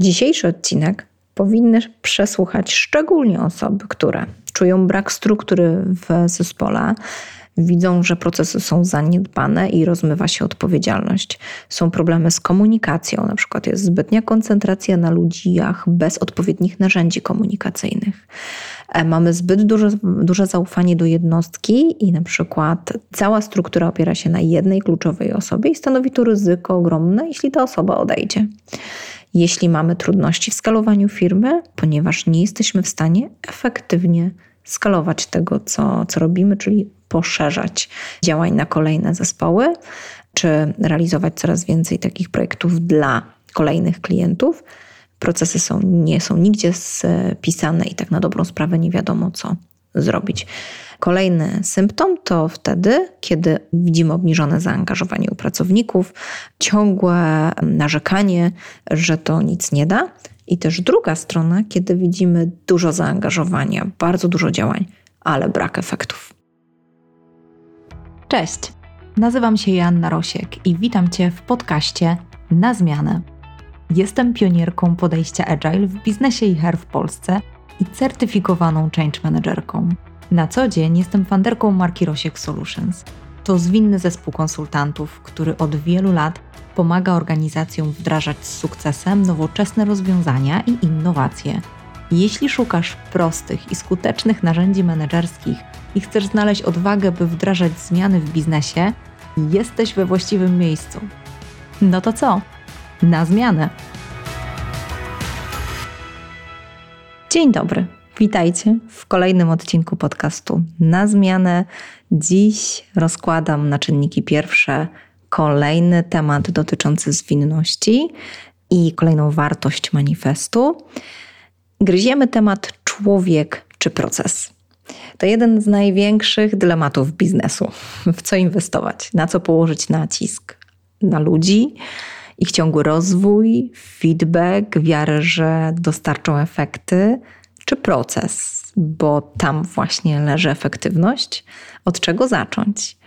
Dzisiejszy odcinek powinny przesłuchać szczególnie osoby, które czują brak struktury w zespole, widzą, że procesy są zaniedbane i rozmywa się odpowiedzialność. Są problemy z komunikacją, na przykład jest zbytnia koncentracja na ludziach bez odpowiednich narzędzi komunikacyjnych. E, mamy zbyt duże, duże zaufanie do jednostki i na przykład cała struktura opiera się na jednej kluczowej osobie i stanowi to ryzyko ogromne, jeśli ta osoba odejdzie. Jeśli mamy trudności w skalowaniu firmy, ponieważ nie jesteśmy w stanie efektywnie skalować tego, co, co robimy, czyli poszerzać działań na kolejne zespoły, czy realizować coraz więcej takich projektów dla kolejnych klientów. Procesy są, nie są nigdzie spisane i tak na dobrą sprawę nie wiadomo, co zrobić. Kolejny symptom to wtedy, kiedy widzimy obniżone zaangażowanie u pracowników, ciągłe narzekanie, że to nic nie da. I też druga strona, kiedy widzimy dużo zaangażowania, bardzo dużo działań, ale brak efektów. Cześć, nazywam się Joanna Rosiek i witam Cię w podcaście Na Zmianę. Jestem pionierką podejścia Agile w biznesie i HR w Polsce i certyfikowaną change managerką. Na co dzień jestem fanderką marki Rosiek Solutions. To zwinny zespół konsultantów, który od wielu lat pomaga organizacjom wdrażać z sukcesem nowoczesne rozwiązania i innowacje. Jeśli szukasz prostych i skutecznych narzędzi menedżerskich i chcesz znaleźć odwagę, by wdrażać zmiany w biznesie, jesteś we właściwym miejscu. No to co? Na zmianę! Dzień dobry. Witajcie w kolejnym odcinku podcastu Na zmianę. Dziś rozkładam na czynniki pierwsze kolejny temat dotyczący zwinności i kolejną wartość manifestu. Gryziemy temat człowiek czy proces. To jeden z największych dylematów biznesu. W co inwestować? Na co położyć nacisk? Na ludzi, ich ciągły rozwój, feedback, wiarę, że dostarczą efekty, czy proces, bo tam właśnie leży efektywność. Od czego zacząć?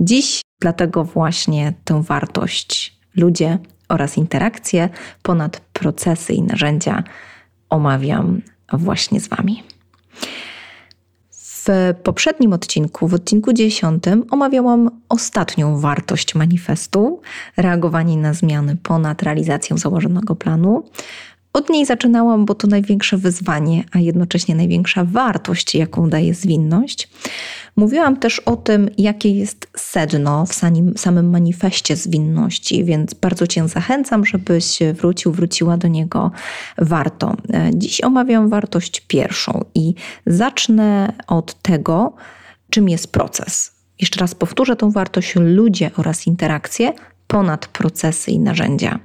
Dziś dlatego właśnie tę wartość ludzie oraz interakcje ponad procesy i narzędzia omawiam właśnie z Wami. W poprzednim odcinku, w odcinku dziesiątym, omawiałam ostatnią wartość manifestu reagowanie na zmiany ponad realizacją założonego planu. Od niej zaczynałam, bo to największe wyzwanie, a jednocześnie największa wartość, jaką daje zwinność. Mówiłam też o tym, jakie jest sedno w samym manifestie zwinności, więc bardzo Cię zachęcam, żebyś wrócił, wróciła do niego warto. Dziś omawiam wartość pierwszą i zacznę od tego, czym jest proces. Jeszcze raz powtórzę tą wartość ludzie oraz interakcje ponad procesy i narzędzia.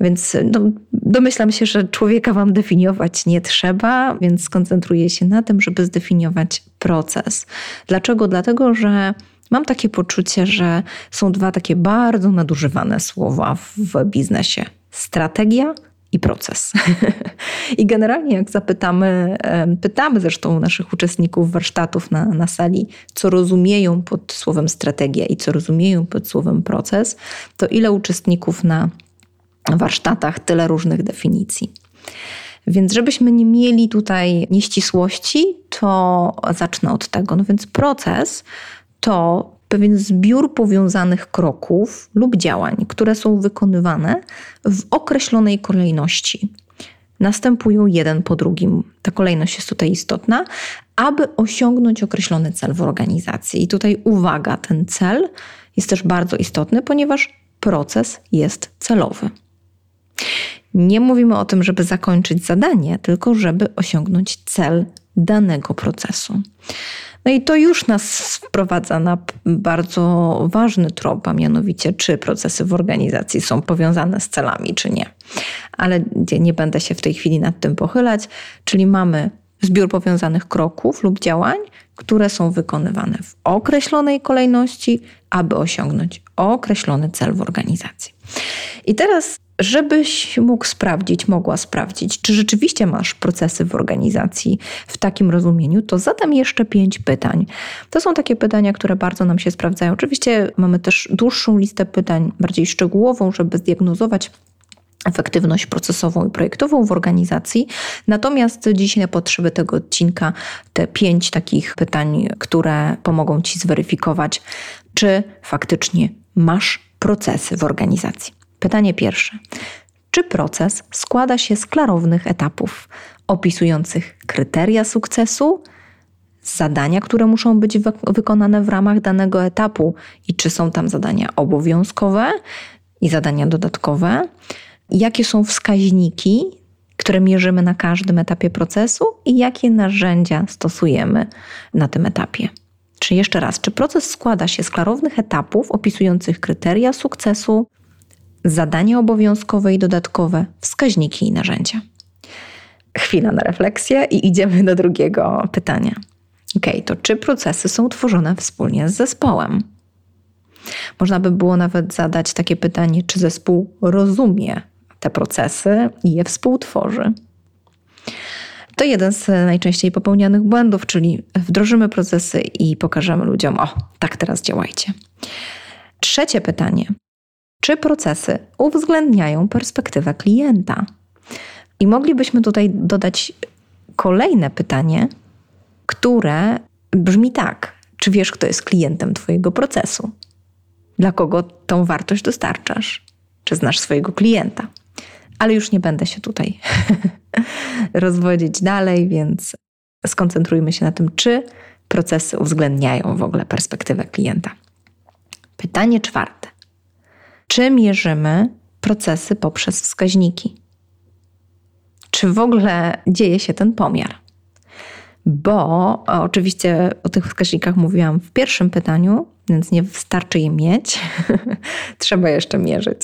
Więc no, domyślam się, że człowieka wam definiować nie trzeba, więc skoncentruję się na tym, żeby zdefiniować proces. Dlaczego? Dlatego, że mam takie poczucie, że są dwa takie bardzo nadużywane słowa w biznesie: strategia i proces. I generalnie, jak zapytamy, pytamy zresztą naszych uczestników warsztatów na, na sali, co rozumieją pod słowem strategia i co rozumieją pod słowem proces, to ile uczestników na warsztatach tyle różnych definicji. Więc żebyśmy nie mieli tutaj nieścisłości, to zacznę od tego. No więc proces to pewien zbiór powiązanych kroków lub działań, które są wykonywane w określonej kolejności. Następują jeden po drugim. Ta kolejność jest tutaj istotna, aby osiągnąć określony cel w organizacji. I tutaj uwaga, ten cel jest też bardzo istotny, ponieważ proces jest celowy. Nie mówimy o tym, żeby zakończyć zadanie, tylko żeby osiągnąć cel danego procesu. No i to już nas wprowadza na bardzo ważny trop, a mianowicie, czy procesy w organizacji są powiązane z celami, czy nie. Ale nie będę się w tej chwili nad tym pochylać, czyli mamy zbiór powiązanych kroków lub działań, które są wykonywane w określonej kolejności, aby osiągnąć określony cel w organizacji. I teraz żebyś mógł sprawdzić, mogła sprawdzić, czy rzeczywiście masz procesy w organizacji w takim rozumieniu, to zadam jeszcze pięć pytań. To są takie pytania, które bardzo nam się sprawdzają. Oczywiście mamy też dłuższą listę pytań, bardziej szczegółową, żeby zdiagnozować efektywność procesową i projektową w organizacji. Natomiast dzisiaj na potrzeby tego odcinka te pięć takich pytań, które pomogą Ci zweryfikować, czy faktycznie masz procesy w organizacji. Pytanie pierwsze. Czy proces składa się z klarownych etapów opisujących kryteria sukcesu, zadania, które muszą być wykonane w ramach danego etapu i czy są tam zadania obowiązkowe i zadania dodatkowe? Jakie są wskaźniki, które mierzymy na każdym etapie procesu i jakie narzędzia stosujemy na tym etapie? Czy jeszcze raz, czy proces składa się z klarownych etapów opisujących kryteria sukcesu, zadania obowiązkowe i dodatkowe, wskaźniki i narzędzia? Chwila na refleksję i idziemy do drugiego pytania. Ok, to czy procesy są tworzone wspólnie z zespołem? Można by było nawet zadać takie pytanie, czy zespół rozumie te procesy i je współtworzy. To jeden z najczęściej popełnianych błędów, czyli wdrożymy procesy i pokażemy ludziom: O, tak teraz działajcie. Trzecie pytanie: czy procesy uwzględniają perspektywę klienta? I moglibyśmy tutaj dodać kolejne pytanie, które brzmi tak: czy wiesz, kto jest klientem Twojego procesu? Dla kogo tą wartość dostarczasz? Czy znasz swojego klienta? Ale już nie będę się tutaj rozwodzić dalej, więc skoncentrujmy się na tym, czy procesy uwzględniają w ogóle perspektywę klienta. Pytanie czwarte. Czy mierzymy procesy poprzez wskaźniki? Czy w ogóle dzieje się ten pomiar? Bo oczywiście o tych wskaźnikach mówiłam w pierwszym pytaniu, więc nie wystarczy je mieć, trzeba jeszcze mierzyć.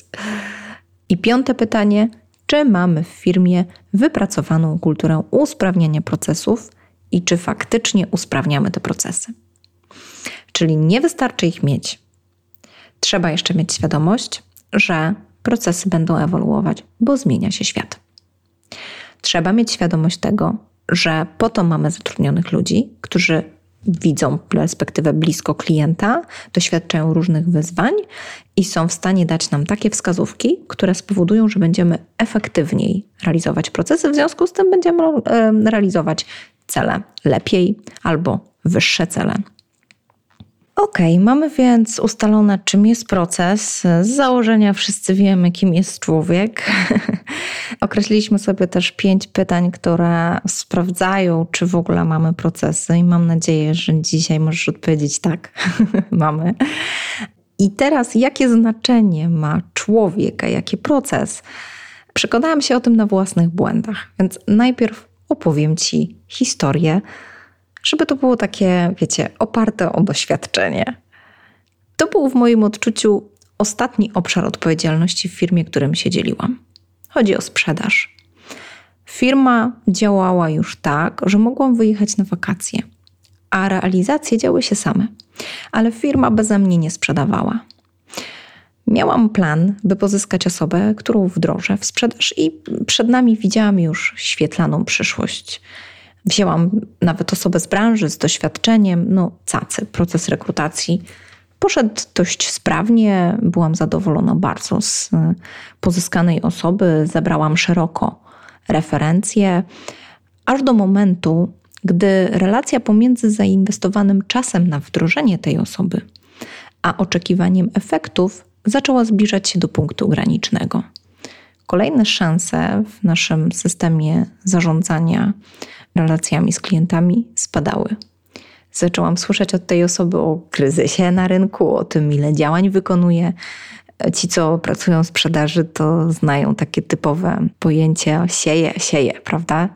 I piąte pytanie: czy mamy w firmie wypracowaną kulturę usprawniania procesów i czy faktycznie usprawniamy te procesy? Czyli nie wystarczy ich mieć. Trzeba jeszcze mieć świadomość, że procesy będą ewoluować, bo zmienia się świat. Trzeba mieć świadomość tego, że po to mamy zatrudnionych ludzi, którzy widzą perspektywę blisko klienta, doświadczają różnych wyzwań i są w stanie dać nam takie wskazówki, które spowodują, że będziemy efektywniej realizować procesy, w związku z tym będziemy realizować cele lepiej albo wyższe cele. Ok, mamy więc ustalone, czym jest proces. Z założenia wszyscy wiemy, kim jest człowiek. Określiliśmy sobie też pięć pytań, które sprawdzają, czy w ogóle mamy procesy, i mam nadzieję, że dzisiaj możesz odpowiedzieć tak, mamy. I teraz, jakie znaczenie ma człowiek, a jaki proces? Przekonałam się o tym na własnych błędach, więc najpierw opowiem Ci historię żeby to było takie, wiecie, oparte o doświadczenie. To był w moim odczuciu ostatni obszar odpowiedzialności w firmie, którym się dzieliłam. Chodzi o sprzedaż. Firma działała już tak, że mogłam wyjechać na wakacje, a realizacje działy się same, ale firma beze mnie nie sprzedawała. Miałam plan, by pozyskać osobę, którą wdrożę w sprzedaż, i przed nami widziałam już świetlaną przyszłość. Wzięłam nawet osobę z branży z doświadczeniem, no cacy, proces rekrutacji poszedł dość sprawnie, byłam zadowolona bardzo z e, pozyskanej osoby, zebrałam szeroko referencje, aż do momentu, gdy relacja pomiędzy zainwestowanym czasem na wdrożenie tej osoby, a oczekiwaniem efektów zaczęła zbliżać się do punktu granicznego. Kolejne szanse w naszym systemie zarządzania relacjami z klientami spadały. Zaczęłam słyszeć od tej osoby o kryzysie na rynku, o tym, ile działań wykonuje. Ci, co pracują w sprzedaży, to znają takie typowe pojęcie sieje, sieje, prawda?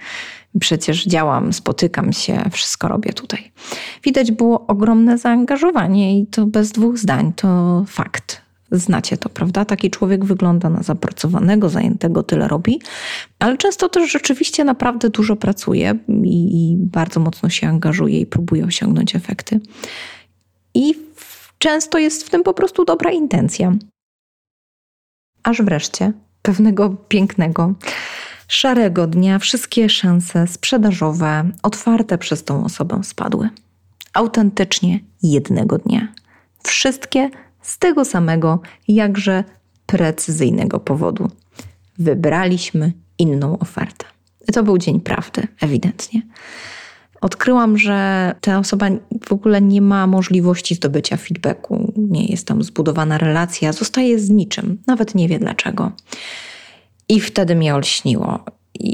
Przecież działam, spotykam się, wszystko robię tutaj. Widać było ogromne zaangażowanie i to bez dwóch zdań, to fakt. Znacie to, prawda? Taki człowiek wygląda na zapracowanego, zajętego, tyle robi, ale często też rzeczywiście naprawdę dużo pracuje i, i bardzo mocno się angażuje i próbuje osiągnąć efekty. I często jest w tym po prostu dobra intencja. Aż wreszcie pewnego pięknego, szarego dnia wszystkie szanse sprzedażowe otwarte przez tą osobę spadły. Autentycznie jednego dnia. Wszystkie z tego samego, jakże precyzyjnego powodu. wybraliśmy inną ofertę. To był dzień prawdy, ewidentnie. Odkryłam, że ta osoba w ogóle nie ma możliwości zdobycia feedbacku, nie jest tam zbudowana relacja, zostaje z niczym, nawet nie wie dlaczego. I wtedy mnie olśniło.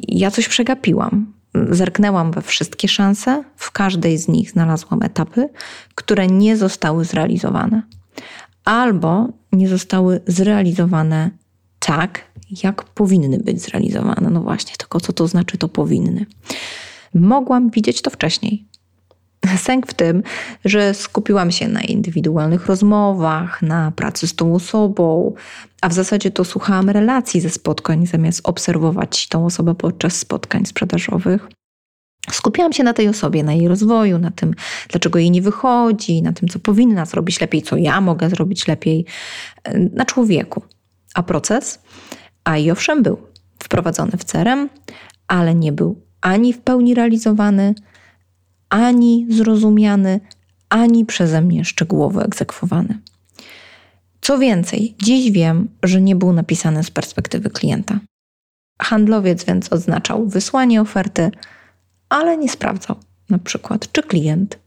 Ja coś przegapiłam. Zerknęłam we wszystkie szanse, w każdej z nich znalazłam etapy, które nie zostały zrealizowane, albo nie zostały zrealizowane tak, jak powinny być zrealizowane. No właśnie, tylko co to znaczy to powinny. Mogłam widzieć to wcześniej. Sęk w tym, że skupiłam się na indywidualnych rozmowach, na pracy z tą osobą, a w zasadzie to słuchałam relacji ze spotkań, zamiast obserwować tą osobę podczas spotkań sprzedażowych. Skupiałam się na tej osobie, na jej rozwoju, na tym, dlaczego jej nie wychodzi, na tym, co powinna zrobić lepiej, co ja mogę zrobić lepiej, na człowieku. A proces? A i owszem, był wprowadzony w CRM, ale nie był ani w pełni realizowany, ani zrozumiany, ani przeze mnie szczegółowo egzekwowany. Co więcej, dziś wiem, że nie był napisany z perspektywy klienta. Handlowiec więc odznaczał wysłanie oferty, ale nie sprawdzał na przykład, czy klient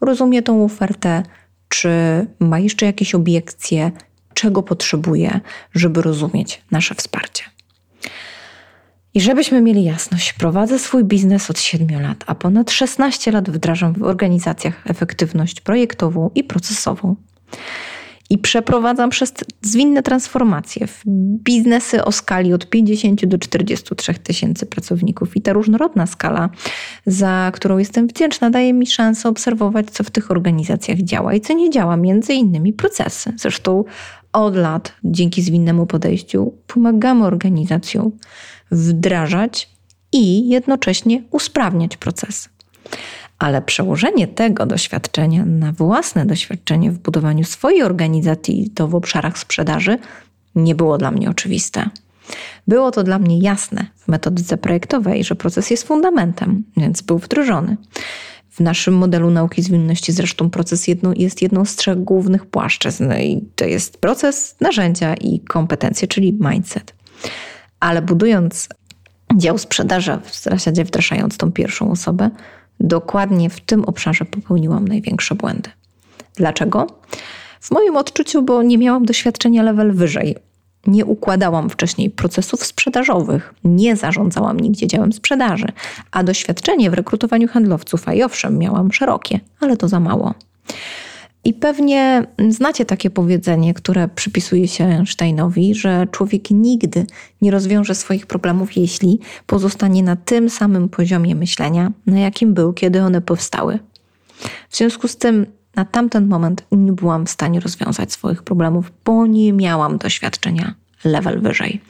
rozumie tą ofertę, czy ma jeszcze jakieś obiekcje, czego potrzebuje, żeby rozumieć nasze wsparcie. I żebyśmy mieli jasność, prowadzę swój biznes od 7 lat, a ponad 16 lat wdrażam w organizacjach efektywność projektową i procesową. I przeprowadzam przez zwinne transformacje w biznesy o skali od 50 do 43 tysięcy pracowników. I ta różnorodna skala, za którą jestem wdzięczna, daje mi szansę obserwować, co w tych organizacjach działa i co nie działa, między innymi procesy. Zresztą od lat, dzięki zwinnemu podejściu, pomagamy organizacjom wdrażać i jednocześnie usprawniać procesy. Ale przełożenie tego doświadczenia na własne doświadczenie w budowaniu swojej organizacji, to w obszarach sprzedaży, nie było dla mnie oczywiste. Było to dla mnie jasne w metodyce projektowej, że proces jest fundamentem, więc był wdrożony. W naszym modelu nauki zwinności zresztą proces jedno, jest jedną z trzech głównych płaszczyzn i to jest proces, narzędzia i kompetencje, czyli mindset. Ale budując dział sprzedaży, w zasadzie wdrażając tą pierwszą osobę, dokładnie w tym obszarze popełniłam największe błędy. Dlaczego? W moim odczuciu, bo nie miałam doświadczenia level wyżej. Nie układałam wcześniej procesów sprzedażowych, nie zarządzałam nigdzie działem sprzedaży, a doświadczenie w rekrutowaniu handlowców, a i owszem, miałam szerokie, ale to za mało. I pewnie znacie takie powiedzenie, które przypisuje się Einsteinowi, że człowiek nigdy nie rozwiąże swoich problemów, jeśli pozostanie na tym samym poziomie myślenia, na jakim był, kiedy one powstały. W związku z tym, na tamten moment nie byłam w stanie rozwiązać swoich problemów, bo nie miałam doświadczenia level wyżej.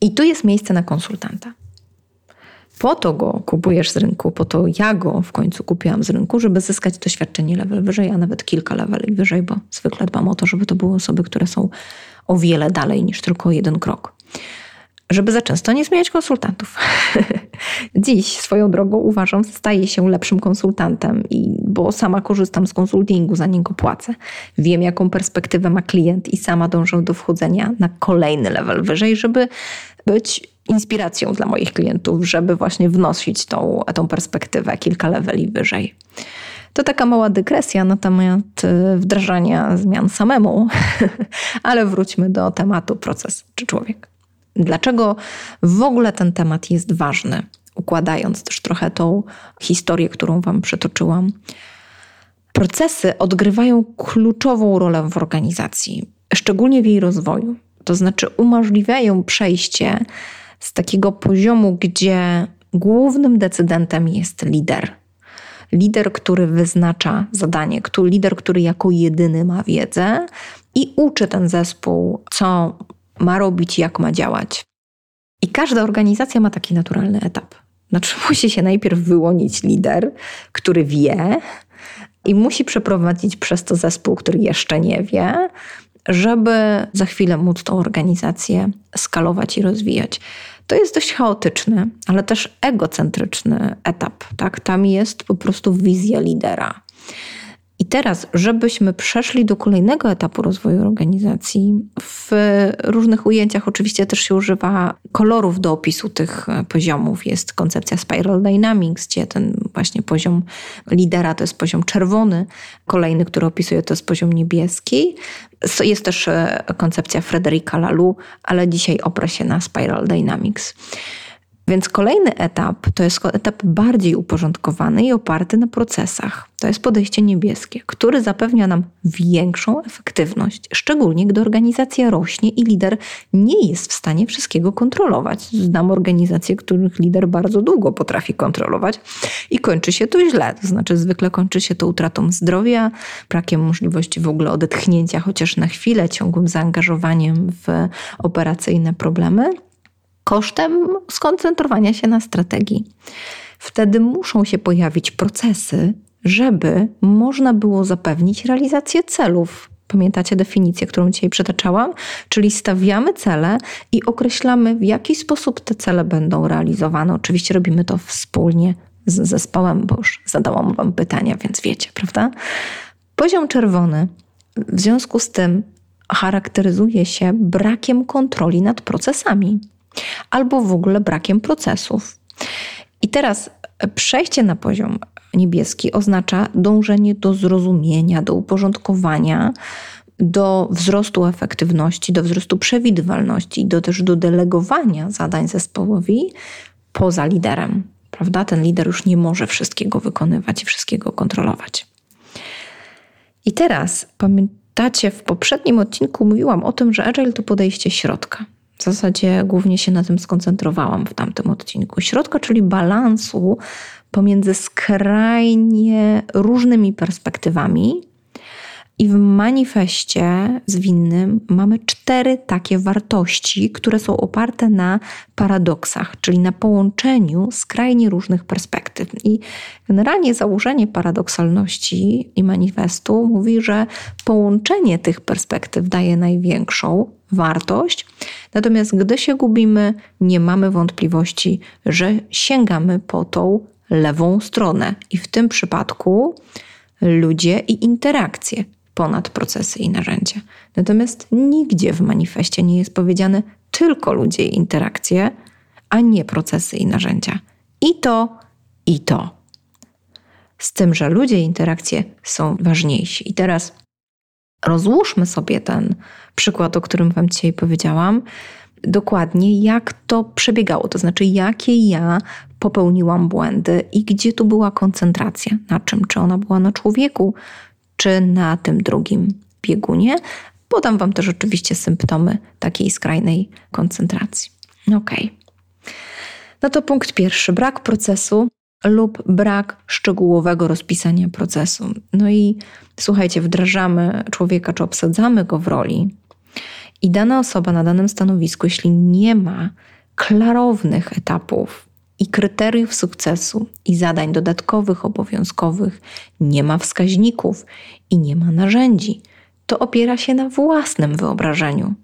I tu jest miejsce na konsultanta. Po to go kupujesz z rynku, po to ja go w końcu kupiłam z rynku, żeby zyskać doświadczenie level wyżej, a nawet kilka leveli wyżej, bo zwykle dbam o to, żeby to były osoby, które są o wiele dalej niż tylko jeden krok. Żeby za często nie zmieniać konsultantów. Dziś swoją drogą uważam, staję się lepszym konsultantem, i, bo sama korzystam z konsultingu, za niego płacę. Wiem, jaką perspektywę ma klient i sama dążę do wchodzenia na kolejny level wyżej, żeby być inspiracją dla moich klientów, żeby właśnie wnosić tą, tą perspektywę kilka leveli wyżej. To taka mała dygresja na temat y, wdrażania zmian samemu, ale wróćmy do tematu proces czy człowiek. Dlaczego w ogóle ten temat jest ważny? Układając też trochę tą historię, którą Wam przytoczyłam. Procesy odgrywają kluczową rolę w organizacji, szczególnie w jej rozwoju. To znaczy umożliwiają przejście z takiego poziomu, gdzie głównym decydentem jest lider. Lider, który wyznacza zadanie, który, lider, który jako jedyny ma wiedzę i uczy ten zespół, co ma robić, jak ma działać. I każda organizacja ma taki naturalny etap. Znaczy, musi się najpierw wyłonić lider, który wie, i musi przeprowadzić przez to zespół, który jeszcze nie wie, żeby za chwilę móc tą organizację skalować i rozwijać. To jest dość chaotyczny, ale też egocentryczny etap. Tak? Tam jest po prostu wizja lidera. Teraz, żebyśmy przeszli do kolejnego etapu rozwoju organizacji, w różnych ujęciach oczywiście też się używa kolorów do opisu tych poziomów. Jest koncepcja Spiral Dynamics, gdzie ten właśnie poziom lidera to jest poziom czerwony, kolejny, który opisuje to jest poziom niebieski. Jest też e, koncepcja Frederica Laloux, ale dzisiaj oprę się na Spiral Dynamics. Więc kolejny etap to jest etap bardziej uporządkowany i oparty na procesach. To jest podejście niebieskie, które zapewnia nam większą efektywność, szczególnie gdy organizacja rośnie i lider nie jest w stanie wszystkiego kontrolować. Znam organizacje, których lider bardzo długo potrafi kontrolować i kończy się to źle. To znaczy, zwykle kończy się to utratą zdrowia, brakiem możliwości w ogóle odetchnięcia chociaż na chwilę, ciągłym zaangażowaniem w operacyjne problemy kosztem skoncentrowania się na strategii. Wtedy muszą się pojawić procesy, żeby można było zapewnić realizację celów. Pamiętacie definicję, którą dzisiaj przytaczałam? Czyli stawiamy cele i określamy, w jaki sposób te cele będą realizowane. Oczywiście robimy to wspólnie z zespołem, bo już zadałam Wam pytania, więc wiecie, prawda? Poziom czerwony w związku z tym charakteryzuje się brakiem kontroli nad procesami albo w ogóle brakiem procesów. I teraz przejście na poziom niebieski oznacza dążenie do zrozumienia, do uporządkowania, do wzrostu efektywności, do wzrostu przewidywalności, do też do delegowania zadań zespołowi poza liderem. Prawda? Ten lider już nie może wszystkiego wykonywać i wszystkiego kontrolować. I teraz pamiętacie, w poprzednim odcinku mówiłam o tym, że Agile to podejście środka. W zasadzie głównie się na tym skoncentrowałam w tamtym odcinku. Środka, czyli balansu pomiędzy skrajnie różnymi perspektywami, i w manifestie zwinnym mamy cztery takie wartości, które są oparte na paradoksach, czyli na połączeniu skrajnie różnych perspektyw. I generalnie założenie paradoksalności i manifestu mówi, że połączenie tych perspektyw daje największą wartość, natomiast gdy się gubimy, nie mamy wątpliwości, że sięgamy po tą lewą stronę. I w tym przypadku ludzie i interakcje ponad procesy i narzędzia. Natomiast nigdzie w manifestie nie jest powiedziane tylko ludzie i interakcje, a nie procesy i narzędzia. I to, i to. Z tym, że ludzie i interakcje są ważniejsi. I teraz rozłóżmy sobie ten przykład, o którym Wam dzisiaj powiedziałam, dokładnie, jak to przebiegało, to znaczy, jakie ja popełniłam błędy i gdzie tu była koncentracja, na czym, czy ona była na człowieku, czy na tym drugim biegunie. Podam Wam też oczywiście symptomy takiej skrajnej koncentracji. Ok. No to punkt pierwszy: brak procesu lub brak szczegółowego rozpisania procesu. No i słuchajcie, wdrażamy człowieka czy obsadzamy go w roli, i dana osoba na danym stanowisku, jeśli nie ma klarownych etapów i kryteriów sukcesu i zadań dodatkowych, obowiązkowych, nie ma wskaźników i nie ma narzędzi. To opiera się na własnym wyobrażeniu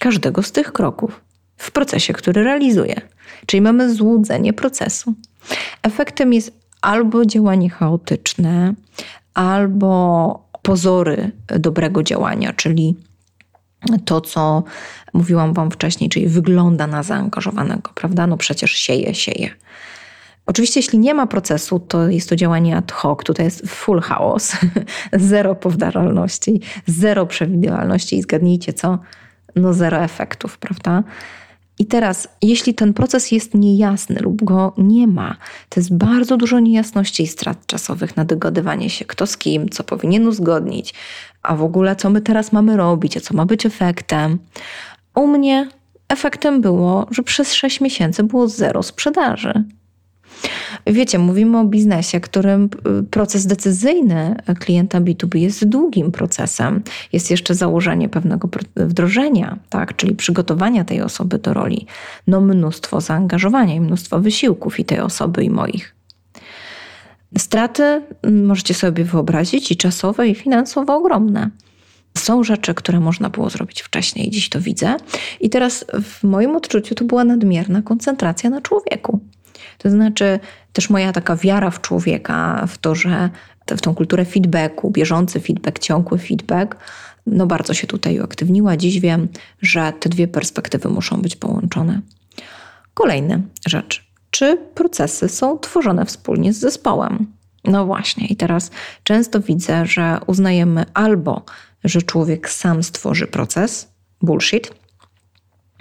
każdego z tych kroków w procesie, który realizuje. Czyli mamy złudzenie procesu. Efektem jest albo działanie chaotyczne, albo pozory dobrego działania, czyli to, co mówiłam Wam wcześniej, czyli wygląda na zaangażowanego, prawda? No przecież sieje, sieje. Oczywiście, jeśli nie ma procesu, to jest to działanie ad hoc, tutaj jest full chaos, zero powtarzalności, zero przewidywalności i zgadnijcie co? No zero efektów, prawda? I teraz, jeśli ten proces jest niejasny lub go nie ma, to jest bardzo dużo niejasności i strat czasowych na dogadywanie się, kto z kim, co powinien uzgodnić, a w ogóle co my teraz mamy robić, a co ma być efektem. U mnie efektem było, że przez 6 miesięcy było zero sprzedaży. Wiecie, mówimy o biznesie, którym y, proces decyzyjny klienta B2B jest długim procesem. Jest jeszcze założenie pewnego wdrożenia, tak, czyli przygotowania tej osoby do roli. No mnóstwo zaangażowania i mnóstwo wysiłków i tej osoby i moich. Straty mm, możecie sobie wyobrazić i czasowe, i finansowo ogromne. Są rzeczy, które można było zrobić wcześniej, dziś to widzę. I teraz w moim odczuciu to była nadmierna koncentracja na człowieku. To znaczy też moja taka wiara w człowieka, w to, że w tą kulturę feedbacku, bieżący feedback, ciągły feedback, no bardzo się tutaj uaktywniła. Dziś wiem, że te dwie perspektywy muszą być połączone. Kolejna rzecz. Czy procesy są tworzone wspólnie z zespołem? No właśnie, i teraz często widzę, że uznajemy albo, że człowiek sam stworzy proces, bullshit,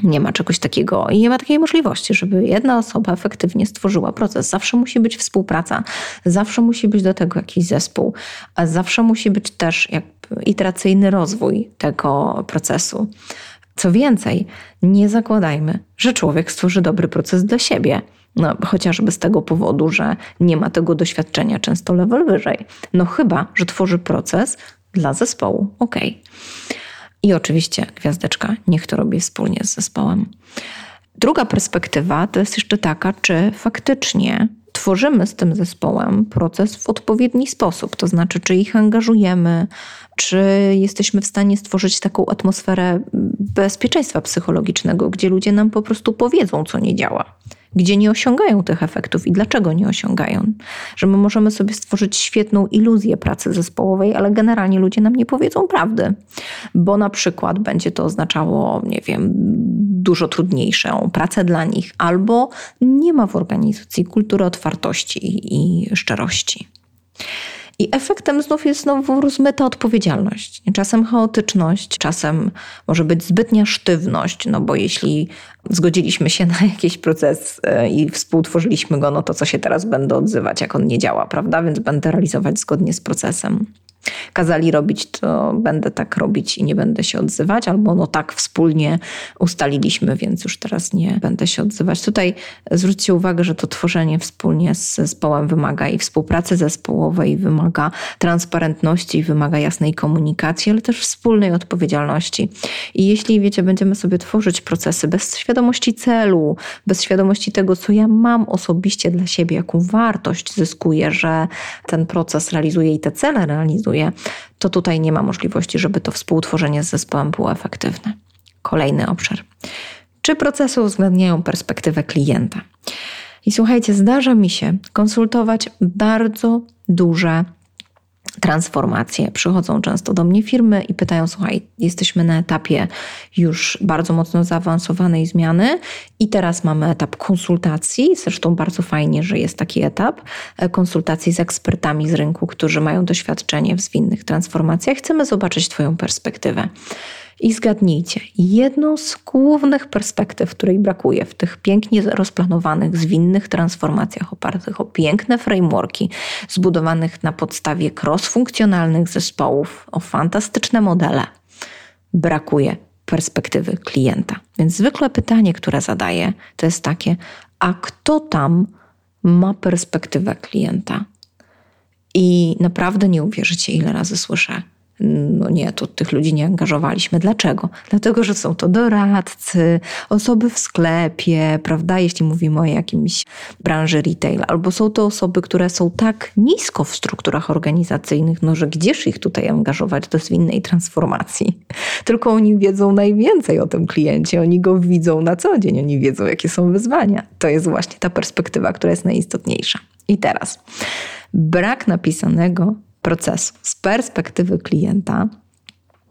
nie ma czegoś takiego i nie ma takiej możliwości, żeby jedna osoba efektywnie stworzyła proces. Zawsze musi być współpraca, zawsze musi być do tego jakiś zespół, a zawsze musi być też iteracyjny rozwój tego procesu. Co więcej, nie zakładajmy, że człowiek stworzy dobry proces dla siebie. No, chociażby z tego powodu, że nie ma tego doświadczenia często level wyżej. No chyba, że tworzy proces dla zespołu. Ok. I oczywiście gwiazdeczka, niech to robi wspólnie z zespołem. Druga perspektywa to jest jeszcze taka, czy faktycznie tworzymy z tym zespołem proces w odpowiedni sposób, to znaczy, czy ich angażujemy, czy jesteśmy w stanie stworzyć taką atmosferę bezpieczeństwa psychologicznego, gdzie ludzie nam po prostu powiedzą, co nie działa gdzie nie osiągają tych efektów i dlaczego nie osiągają. Że my możemy sobie stworzyć świetną iluzję pracy zespołowej, ale generalnie ludzie nam nie powiedzą prawdy, bo na przykład będzie to oznaczało, nie wiem, dużo trudniejszą pracę dla nich, albo nie ma w organizacji kultury otwartości i szczerości. I efektem znów jest znowu rozmyta odpowiedzialność. Czasem chaotyczność, czasem może być zbytnia sztywność, no bo jeśli zgodziliśmy się na jakiś proces e, i współtworzyliśmy go, no to co się teraz będę odzywać, jak on nie działa, prawda? Więc będę realizować zgodnie z procesem kazali robić, to będę tak robić i nie będę się odzywać, albo no tak wspólnie ustaliliśmy, więc już teraz nie będę się odzywać. Tutaj zwróćcie uwagę, że to tworzenie wspólnie z zespołem wymaga i współpracy zespołowej, wymaga transparentności, wymaga jasnej komunikacji, ale też wspólnej odpowiedzialności. I jeśli, wiecie, będziemy sobie tworzyć procesy bez świadomości celu, bez świadomości tego, co ja mam osobiście dla siebie, jaką wartość zyskuję, że ten proces realizuje i te cele realizuje, to tutaj nie ma możliwości, żeby to współtworzenie z zespołem było efektywne. Kolejny obszar. Czy procesy uwzględniają perspektywę klienta? I słuchajcie, zdarza mi się konsultować bardzo duże transformacje. Przychodzą często do mnie firmy i pytają: Słuchaj, jesteśmy na etapie już bardzo mocno zaawansowanej zmiany i teraz mamy etap konsultacji. Zresztą bardzo fajnie, że jest taki etap e, konsultacji z ekspertami z rynku, którzy mają doświadczenie w zwinnych transformacjach. Chcemy zobaczyć Twoją perspektywę. I zgadnijcie, jedną z głównych perspektyw, której brakuje w tych pięknie rozplanowanych, zwinnych transformacjach opartych o piękne frameworki, zbudowanych na podstawie cross-funkcjonalnych zespołów, o fantastyczne modele, brakuje perspektywy klienta. Więc zwykle pytanie, które zadaję, to jest takie: a kto tam ma perspektywę klienta? I naprawdę nie uwierzycie, ile razy słyszę no nie, to tych ludzi nie angażowaliśmy. Dlaczego? Dlatego, że są to doradcy, osoby w sklepie, prawda, jeśli mówimy o jakimś branży retail, albo są to osoby, które są tak nisko w strukturach organizacyjnych, no że gdzież ich tutaj angażować do zwinnej transformacji? Tylko oni wiedzą najwięcej o tym kliencie, oni go widzą na co dzień, oni wiedzą, jakie są wyzwania. To jest właśnie ta perspektywa, która jest najistotniejsza. I teraz brak napisanego procesu z perspektywy klienta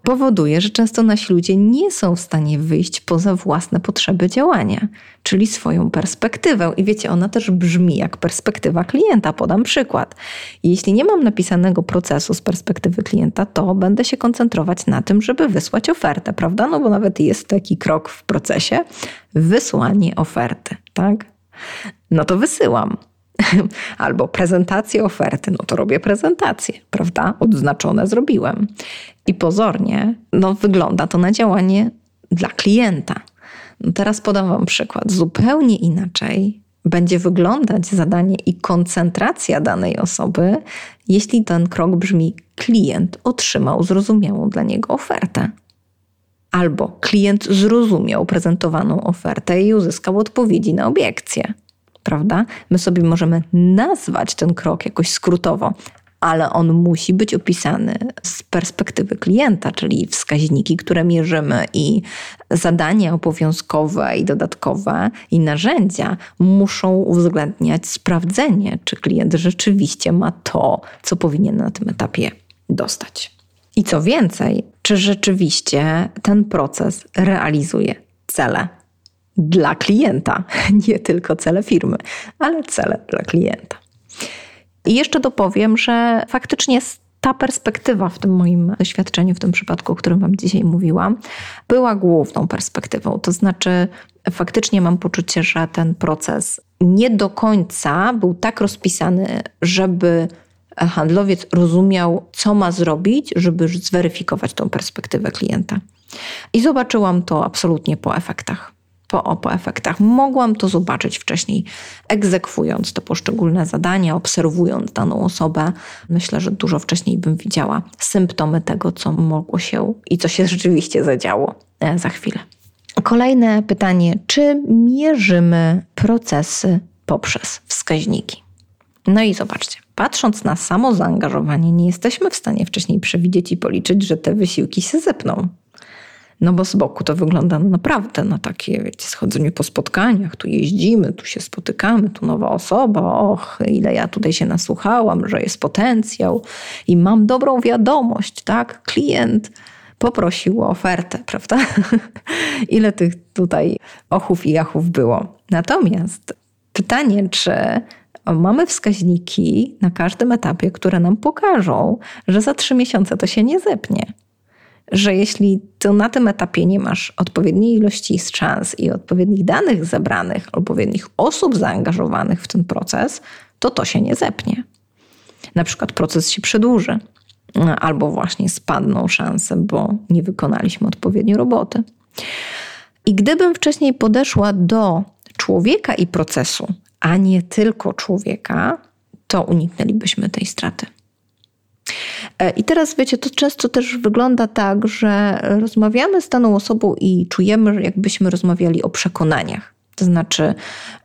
powoduje, że często nasi ludzie nie są w stanie wyjść poza własne potrzeby działania, czyli swoją perspektywę. I wiecie, ona też brzmi jak perspektywa klienta. Podam przykład. Jeśli nie mam napisanego procesu z perspektywy klienta, to będę się koncentrować na tym, żeby wysłać ofertę, prawda? No bo nawet jest taki krok w procesie wysłanie oferty, tak? No to wysyłam. Albo prezentację oferty, no to robię prezentację, prawda? Odznaczone zrobiłem. I pozornie, no wygląda to na działanie dla klienta. No teraz podam Wam przykład. Zupełnie inaczej będzie wyglądać zadanie i koncentracja danej osoby, jeśli ten krok brzmi: klient otrzymał zrozumiałą dla niego ofertę. Albo klient zrozumiał prezentowaną ofertę i uzyskał odpowiedzi na obiekcje prawda? My sobie możemy nazwać ten krok jakoś skrótowo ale on musi być opisany z perspektywy klienta, czyli wskaźniki, które mierzymy i zadania obowiązkowe i dodatkowe i narzędzia muszą uwzględniać sprawdzenie, czy klient rzeczywiście ma to, co powinien na tym etapie dostać. I co więcej, czy rzeczywiście ten proces realizuje cele dla klienta, nie tylko cele firmy, ale cele dla klienta. I jeszcze dopowiem, że faktycznie ta perspektywa w tym moim doświadczeniu, w tym przypadku, o którym Wam dzisiaj mówiłam, była główną perspektywą. To znaczy, faktycznie mam poczucie, że ten proces nie do końca był tak rozpisany, żeby handlowiec rozumiał, co ma zrobić, żeby zweryfikować tą perspektywę klienta. I zobaczyłam to absolutnie po efektach po, po efektach. Mogłam to zobaczyć wcześniej, egzekwując te poszczególne zadania, obserwując daną osobę. Myślę, że dużo wcześniej bym widziała symptomy tego, co mogło się i co się rzeczywiście zadziało e, za chwilę. Kolejne pytanie: czy mierzymy procesy poprzez wskaźniki? No i zobaczcie, patrząc na samo zaangażowanie, nie jesteśmy w stanie wcześniej przewidzieć i policzyć, że te wysiłki się zepną. No bo z boku to wygląda naprawdę na takie, wiecie, schodzenie po spotkaniach, tu jeździmy, tu się spotykamy, tu nowa osoba, och, ile ja tutaj się nasłuchałam, że jest potencjał i mam dobrą wiadomość, tak? Klient poprosił o ofertę, prawda? ile tych tutaj ochów i jachów było. Natomiast pytanie, czy mamy wskaźniki na każdym etapie, które nam pokażą, że za trzy miesiące to się nie zepnie że jeśli to na tym etapie nie masz odpowiedniej ilości szans i odpowiednich danych zebranych, odpowiednich osób zaangażowanych w ten proces, to to się nie zepnie. Na przykład proces się przedłuży, albo właśnie spadną szanse, bo nie wykonaliśmy odpowiednio roboty. I gdybym wcześniej podeszła do człowieka i procesu, a nie tylko człowieka, to uniknęlibyśmy tej straty. E, I teraz wiecie, to często też wygląda tak, że rozmawiamy z daną osobą i czujemy, jakbyśmy rozmawiali o przekonaniach. To znaczy,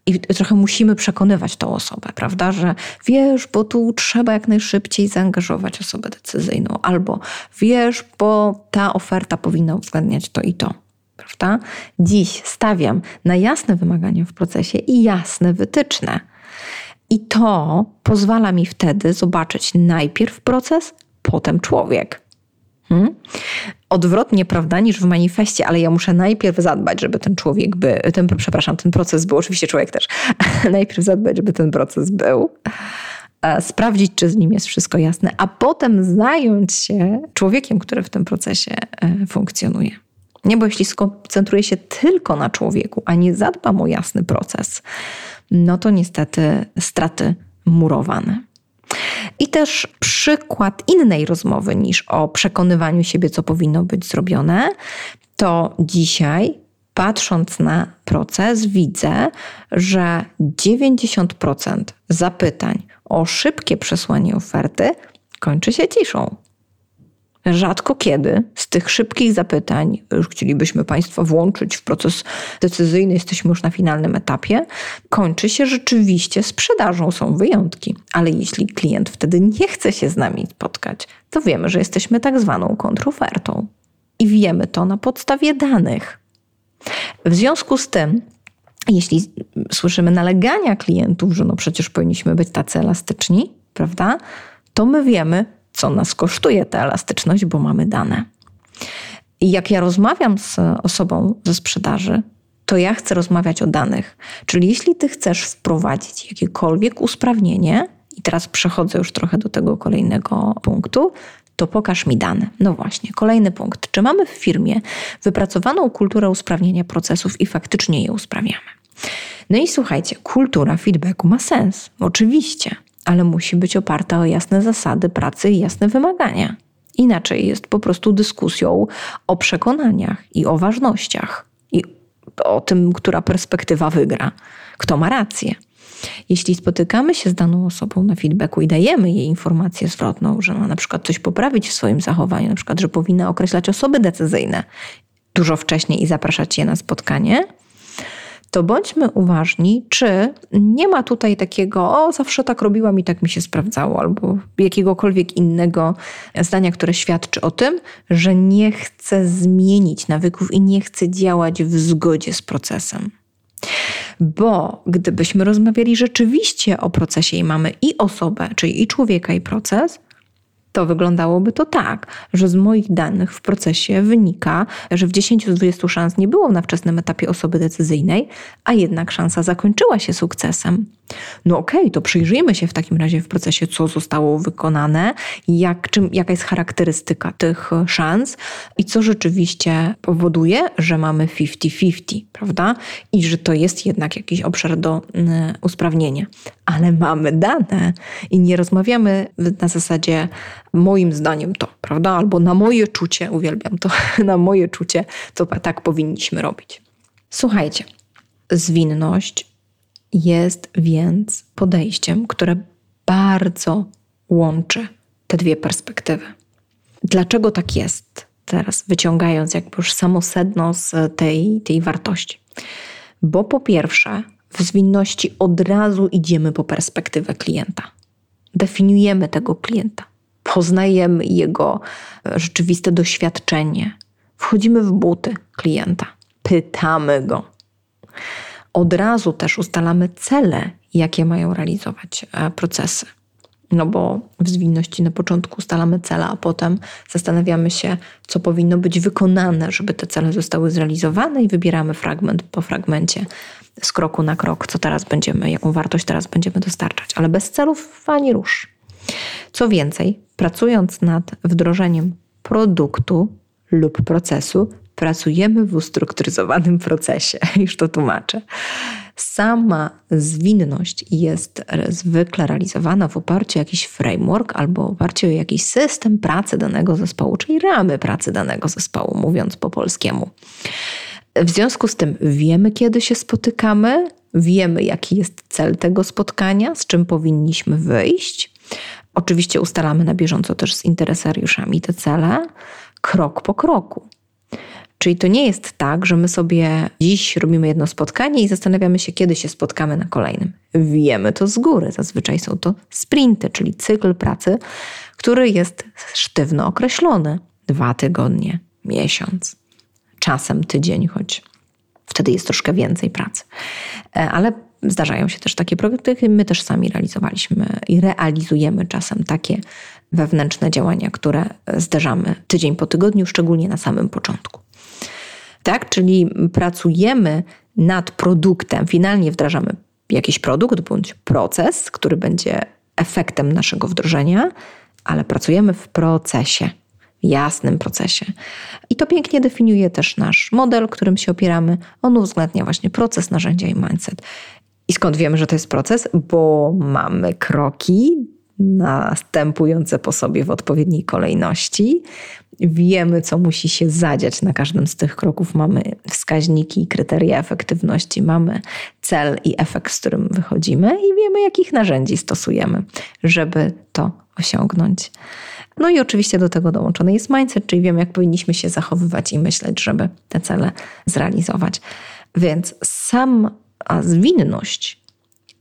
i trochę musimy przekonywać tą osobę, prawda, że wiesz, bo tu trzeba jak najszybciej zaangażować osobę decyzyjną, albo wiesz, bo ta oferta powinna uwzględniać to i to. Prawda? Dziś stawiam na jasne wymagania w procesie i jasne wytyczne. I to pozwala mi wtedy zobaczyć najpierw proces, potem człowiek. Hmm? Odwrotnie, prawda, niż w manifestie, ale ja muszę najpierw zadbać, żeby ten człowiek był, ten, przepraszam, ten proces był, oczywiście człowiek też, najpierw zadbać, żeby ten proces był, e, sprawdzić, czy z nim jest wszystko jasne, a potem zająć się człowiekiem, który w tym procesie e, funkcjonuje. Nie, bo jeśli skoncentruję się tylko na człowieku, a nie zadbam o jasny proces, no to niestety straty murowane. I też przykład innej rozmowy niż o przekonywaniu siebie, co powinno być zrobione, to dzisiaj, patrząc na proces, widzę, że 90% zapytań o szybkie przesłanie oferty kończy się ciszą. Rzadko kiedy z tych szybkich zapytań, już chcielibyśmy Państwa włączyć w proces decyzyjny, jesteśmy już na finalnym etapie, kończy się rzeczywiście sprzedażą. Są wyjątki, ale jeśli klient wtedy nie chce się z nami spotkać, to wiemy, że jesteśmy tak zwaną kontrofertą. I wiemy to na podstawie danych. W związku z tym, jeśli słyszymy nalegania klientów, że no przecież powinniśmy być tacy elastyczni, prawda? To my wiemy, co nas kosztuje ta elastyczność, bo mamy dane. I jak ja rozmawiam z osobą ze sprzedaży, to ja chcę rozmawiać o danych. Czyli jeśli ty chcesz wprowadzić jakiekolwiek usprawnienie, i teraz przechodzę już trochę do tego kolejnego punktu, to pokaż mi dane. No właśnie, kolejny punkt. Czy mamy w firmie wypracowaną kulturę usprawnienia procesów i faktycznie je usprawniamy? No i słuchajcie, kultura feedbacku ma sens, oczywiście ale musi być oparta o jasne zasady pracy i jasne wymagania. Inaczej jest po prostu dyskusją o przekonaniach i o ważnościach i o tym, która perspektywa wygra, kto ma rację. Jeśli spotykamy się z daną osobą na feedbacku i dajemy jej informację zwrotną, że ma na przykład coś poprawić w swoim zachowaniu, na przykład, że powinna określać osoby decyzyjne dużo wcześniej i zapraszać je na spotkanie, to bądźmy uważni, czy nie ma tutaj takiego, o, zawsze tak robiłam i tak mi się sprawdzało, albo jakiegokolwiek innego zdania, które świadczy o tym, że nie chcę zmienić nawyków i nie chcę działać w zgodzie z procesem. Bo gdybyśmy rozmawiali rzeczywiście o procesie i mamy i osobę, czyli i człowieka, i proces, to wyglądałoby to tak, że z moich danych w procesie wynika, że w 10 z 20 szans nie było na wczesnym etapie osoby decyzyjnej, a jednak szansa zakończyła się sukcesem. No okej, okay, to przyjrzyjmy się w takim razie w procesie, co zostało wykonane, jak, czym, jaka jest charakterystyka tych szans i co rzeczywiście powoduje, że mamy 50-50, prawda? I że to jest jednak jakiś obszar do y, usprawnienia. Ale mamy dane i nie rozmawiamy na zasadzie moim zdaniem to, prawda? Albo na moje czucie, uwielbiam to, na moje czucie, to tak powinniśmy robić. Słuchajcie, zwinność jest więc podejściem, które bardzo łączy te dwie perspektywy. Dlaczego tak jest? Teraz wyciągając jakby już samo sedno z tej, tej wartości. Bo po pierwsze, w zwinności od razu idziemy po perspektywę klienta. Definiujemy tego klienta, poznajemy jego rzeczywiste doświadczenie, wchodzimy w buty klienta, pytamy go od razu też ustalamy cele, jakie mają realizować e, procesy. No bo w zwinności na początku ustalamy cele, a potem zastanawiamy się, co powinno być wykonane, żeby te cele zostały zrealizowane i wybieramy fragment po fragmencie, z kroku na krok, co teraz będziemy, jaką wartość teraz będziemy dostarczać. Ale bez celów ani rusz. Co więcej, pracując nad wdrożeniem produktu lub procesu, pracujemy w ustrukturyzowanym procesie. Już to tłumaczę. Sama zwinność jest zwykle realizowana w oparciu o jakiś framework albo oparciu o jakiś system pracy danego zespołu, czyli ramy pracy danego zespołu, mówiąc po polskiemu. W związku z tym wiemy, kiedy się spotykamy, wiemy, jaki jest cel tego spotkania, z czym powinniśmy wyjść. Oczywiście ustalamy na bieżąco też z interesariuszami te cele, krok po kroku. Czyli to nie jest tak, że my sobie dziś robimy jedno spotkanie i zastanawiamy się, kiedy się spotkamy na kolejnym. Wiemy to z góry. Zazwyczaj są to sprinty, czyli cykl pracy, który jest sztywno określony. Dwa tygodnie, miesiąc, czasem tydzień, choć wtedy jest troszkę więcej pracy. E, ale zdarzają się też takie projekty, my też sami realizowaliśmy i realizujemy czasem takie wewnętrzne działania, które zderzamy tydzień po tygodniu, szczególnie na samym początku tak? Czyli pracujemy nad produktem, finalnie wdrażamy jakiś produkt bądź proces, który będzie efektem naszego wdrożenia, ale pracujemy w procesie, jasnym procesie. I to pięknie definiuje też nasz model, którym się opieramy. On uwzględnia właśnie proces, narzędzia i mindset. I skąd wiemy, że to jest proces? Bo mamy kroki następujące po sobie w odpowiedniej kolejności. Wiemy, co musi się zadziać na każdym z tych kroków. Mamy wskaźniki, kryteria efektywności, mamy cel i efekt, z którym wychodzimy, i wiemy, jakich narzędzi stosujemy, żeby to osiągnąć. No i oczywiście do tego dołączony jest mindset, czyli wiemy, jak powinniśmy się zachowywać i myśleć, żeby te cele zrealizować. Więc sama zwinność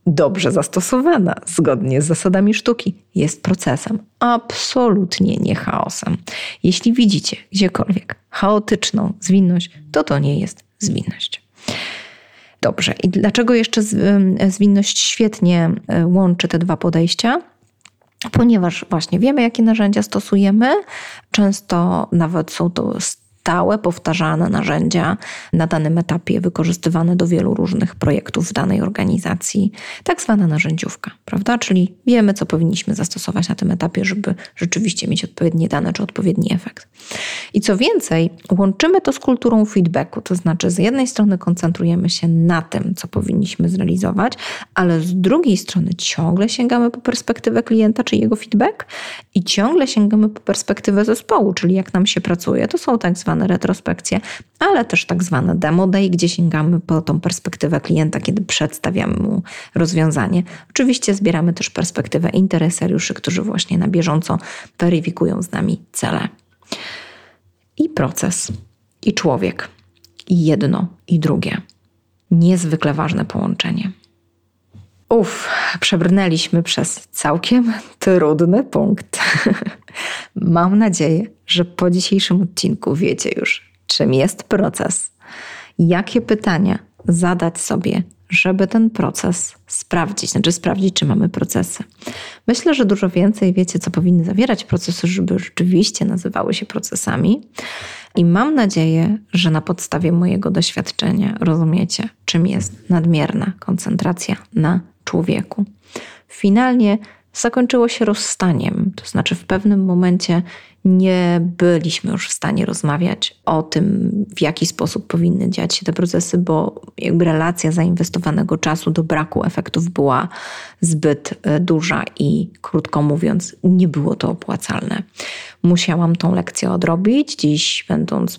dobrze zastosowana, zgodnie z zasadami sztuki, jest procesem, absolutnie nie chaosem. Jeśli widzicie gdziekolwiek chaotyczną zwinność, to to nie jest zwinność. Dobrze, i dlaczego jeszcze zwinność świetnie e, łączy te dwa podejścia? Ponieważ właśnie wiemy, jakie narzędzia stosujemy, często nawet są to stałe, powtarzane narzędzia na danym etapie wykorzystywane do wielu różnych projektów w danej organizacji, tak zwana narzędziówka, prawda? Czyli wiemy, co powinniśmy zastosować na tym etapie, żeby rzeczywiście mieć odpowiednie dane czy odpowiedni efekt. I co więcej, łączymy to z kulturą feedbacku, to znaczy z jednej strony koncentrujemy się na tym, co powinniśmy zrealizować, ale z drugiej strony ciągle sięgamy po perspektywę klienta czy jego feedback i ciągle sięgamy po perspektywę zespołu, czyli jak nam się pracuje. To są tak zwane zwane retrospekcje, ale też tak zwane demo day, gdzie sięgamy po tą perspektywę klienta, kiedy przedstawiamy mu rozwiązanie. Oczywiście zbieramy też perspektywę interesariuszy, którzy właśnie na bieżąco weryfikują z nami cele. I proces, i człowiek, i jedno, i drugie. niezwykle ważne połączenie. Uff, przebrnęliśmy przez całkiem trudny punkt. Mam nadzieję, że po dzisiejszym odcinku wiecie już, czym jest proces, jakie pytania zadać sobie, żeby ten proces sprawdzić, znaczy sprawdzić, czy mamy procesy. Myślę, że dużo więcej wiecie, co powinny zawierać procesy, żeby rzeczywiście nazywały się procesami. I mam nadzieję, że na podstawie mojego doświadczenia rozumiecie, czym jest nadmierna koncentracja na człowieku. Finalnie zakończyło się rozstaniem, to znaczy w pewnym momencie nie byliśmy już w stanie rozmawiać o tym, w jaki sposób powinny dziać się te procesy, bo jakby relacja zainwestowanego czasu do braku efektów była zbyt e, duża i krótko mówiąc, nie było to opłacalne. Musiałam tą lekcję odrobić. Dziś, będąc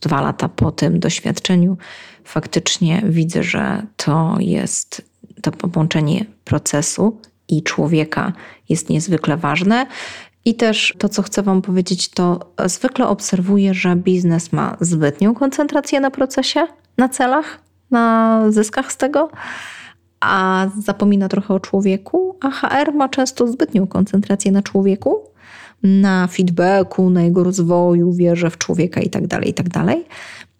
dwa lata po tym doświadczeniu, faktycznie widzę, że to jest to połączenie procesu i człowieka jest niezwykle ważne. I też to, co chcę Wam powiedzieć, to zwykle obserwuję, że biznes ma zbytnią koncentrację na procesie, na celach, na zyskach z tego, a zapomina trochę o człowieku, a HR ma często zbytnią koncentrację na człowieku, na feedbacku, na jego rozwoju, wierzę w człowieka itd., tak itd., tak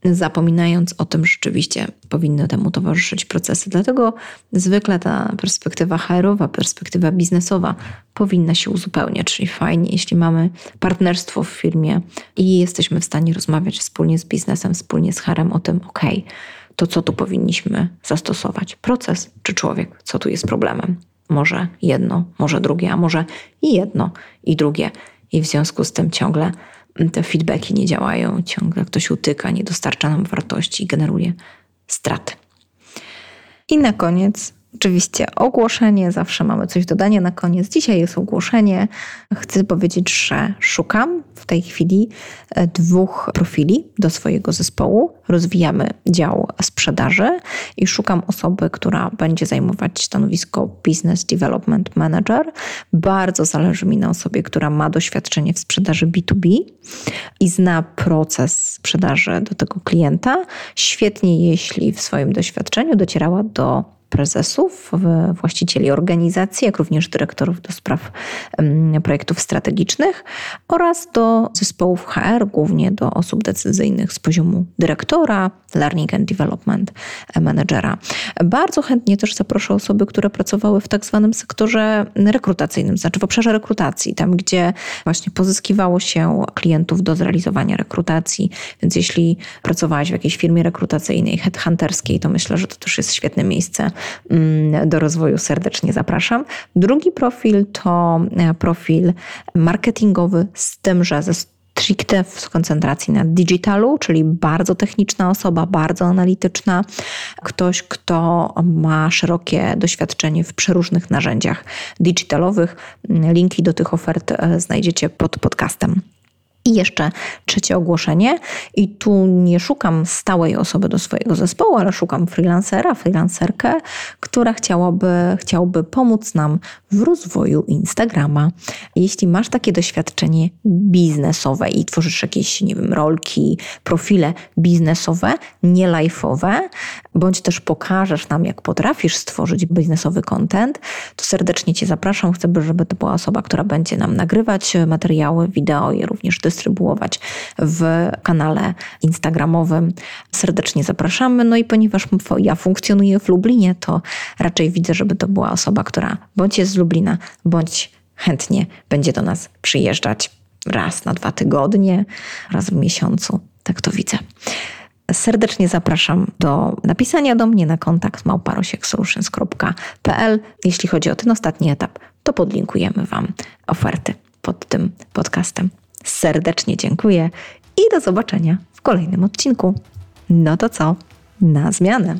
zapominając o tym, że rzeczywiście powinny temu towarzyszyć procesy. Dlatego zwykle ta perspektywa HR-owa, perspektywa biznesowa powinna się uzupełniać, czyli fajnie, jeśli mamy partnerstwo w firmie i jesteśmy w stanie rozmawiać wspólnie z biznesem, wspólnie z HR-em o tym, ok, to co tu powinniśmy zastosować? Proces czy człowiek? Co tu jest problemem? Może jedno, może drugie, a może i jedno, i drugie. I w związku z tym ciągle te feedbacki nie działają, ciągle ktoś utyka, nie dostarcza nam wartości i generuje straty. I na koniec Oczywiście ogłoszenie, zawsze mamy coś dodania na koniec. Dzisiaj jest ogłoszenie. Chcę powiedzieć, że szukam w tej chwili e, dwóch profili do swojego zespołu. Rozwijamy dział sprzedaży i szukam osoby, która będzie zajmować stanowisko Business Development Manager. Bardzo zależy mi na osobie, która ma doświadczenie w sprzedaży B2B i zna proces sprzedaży do tego klienta. Świetnie, jeśli w swoim doświadczeniu docierała do prezesów, właścicieli organizacji, jak również dyrektorów do spraw projektów strategicznych oraz do zespołów HR, głównie do osób decyzyjnych z poziomu dyrektora, Learning and Development Managera. Bardzo chętnie też zaproszę osoby, które pracowały w tak zwanym sektorze rekrutacyjnym, znaczy w obszarze rekrutacji, tam gdzie właśnie pozyskiwało się klientów do zrealizowania rekrutacji. Więc jeśli pracowałaś w jakiejś firmie rekrutacyjnej, headhunterskiej, to myślę, że to też jest świetne miejsce do rozwoju serdecznie zapraszam. Drugi profil to e, profil marketingowy z tym, że ze stricte w koncentracji na digitalu, czyli bardzo techniczna osoba, bardzo analityczna, ktoś, kto ma szerokie doświadczenie w przeróżnych narzędziach digitalowych. Linki do tych ofert e, znajdziecie pod podcastem. I jeszcze trzecie ogłoszenie. I tu nie szukam stałej osoby do swojego zespołu, ale szukam freelancera, freelancerkę, która chciałaby, chciałby pomóc nam w rozwoju Instagrama. Jeśli masz takie doświadczenie biznesowe i tworzysz jakieś, nie wiem, rolki, profile biznesowe, nie life'owe, bądź też pokażesz nam, jak potrafisz stworzyć biznesowy content, to serdecznie Cię zapraszam. Chcę, żeby to była osoba, która będzie nam nagrywać materiały, wideo i również dystrybuować w kanale Instagramowym. Serdecznie zapraszamy. No i ponieważ ja funkcjonuję w Lublinie, to raczej widzę, żeby to była osoba, która bądź jest z Lublina, bądź chętnie będzie do nas przyjeżdżać raz na dwa tygodnie, raz w miesiącu. Tak to widzę. Serdecznie zapraszam do napisania do mnie na kontakt małparosieksolutions.pl. Jeśli chodzi o ten ostatni etap, to podlinkujemy Wam oferty pod tym podcastem. Serdecznie dziękuję i do zobaczenia w kolejnym odcinku. No to co? Na zmianę!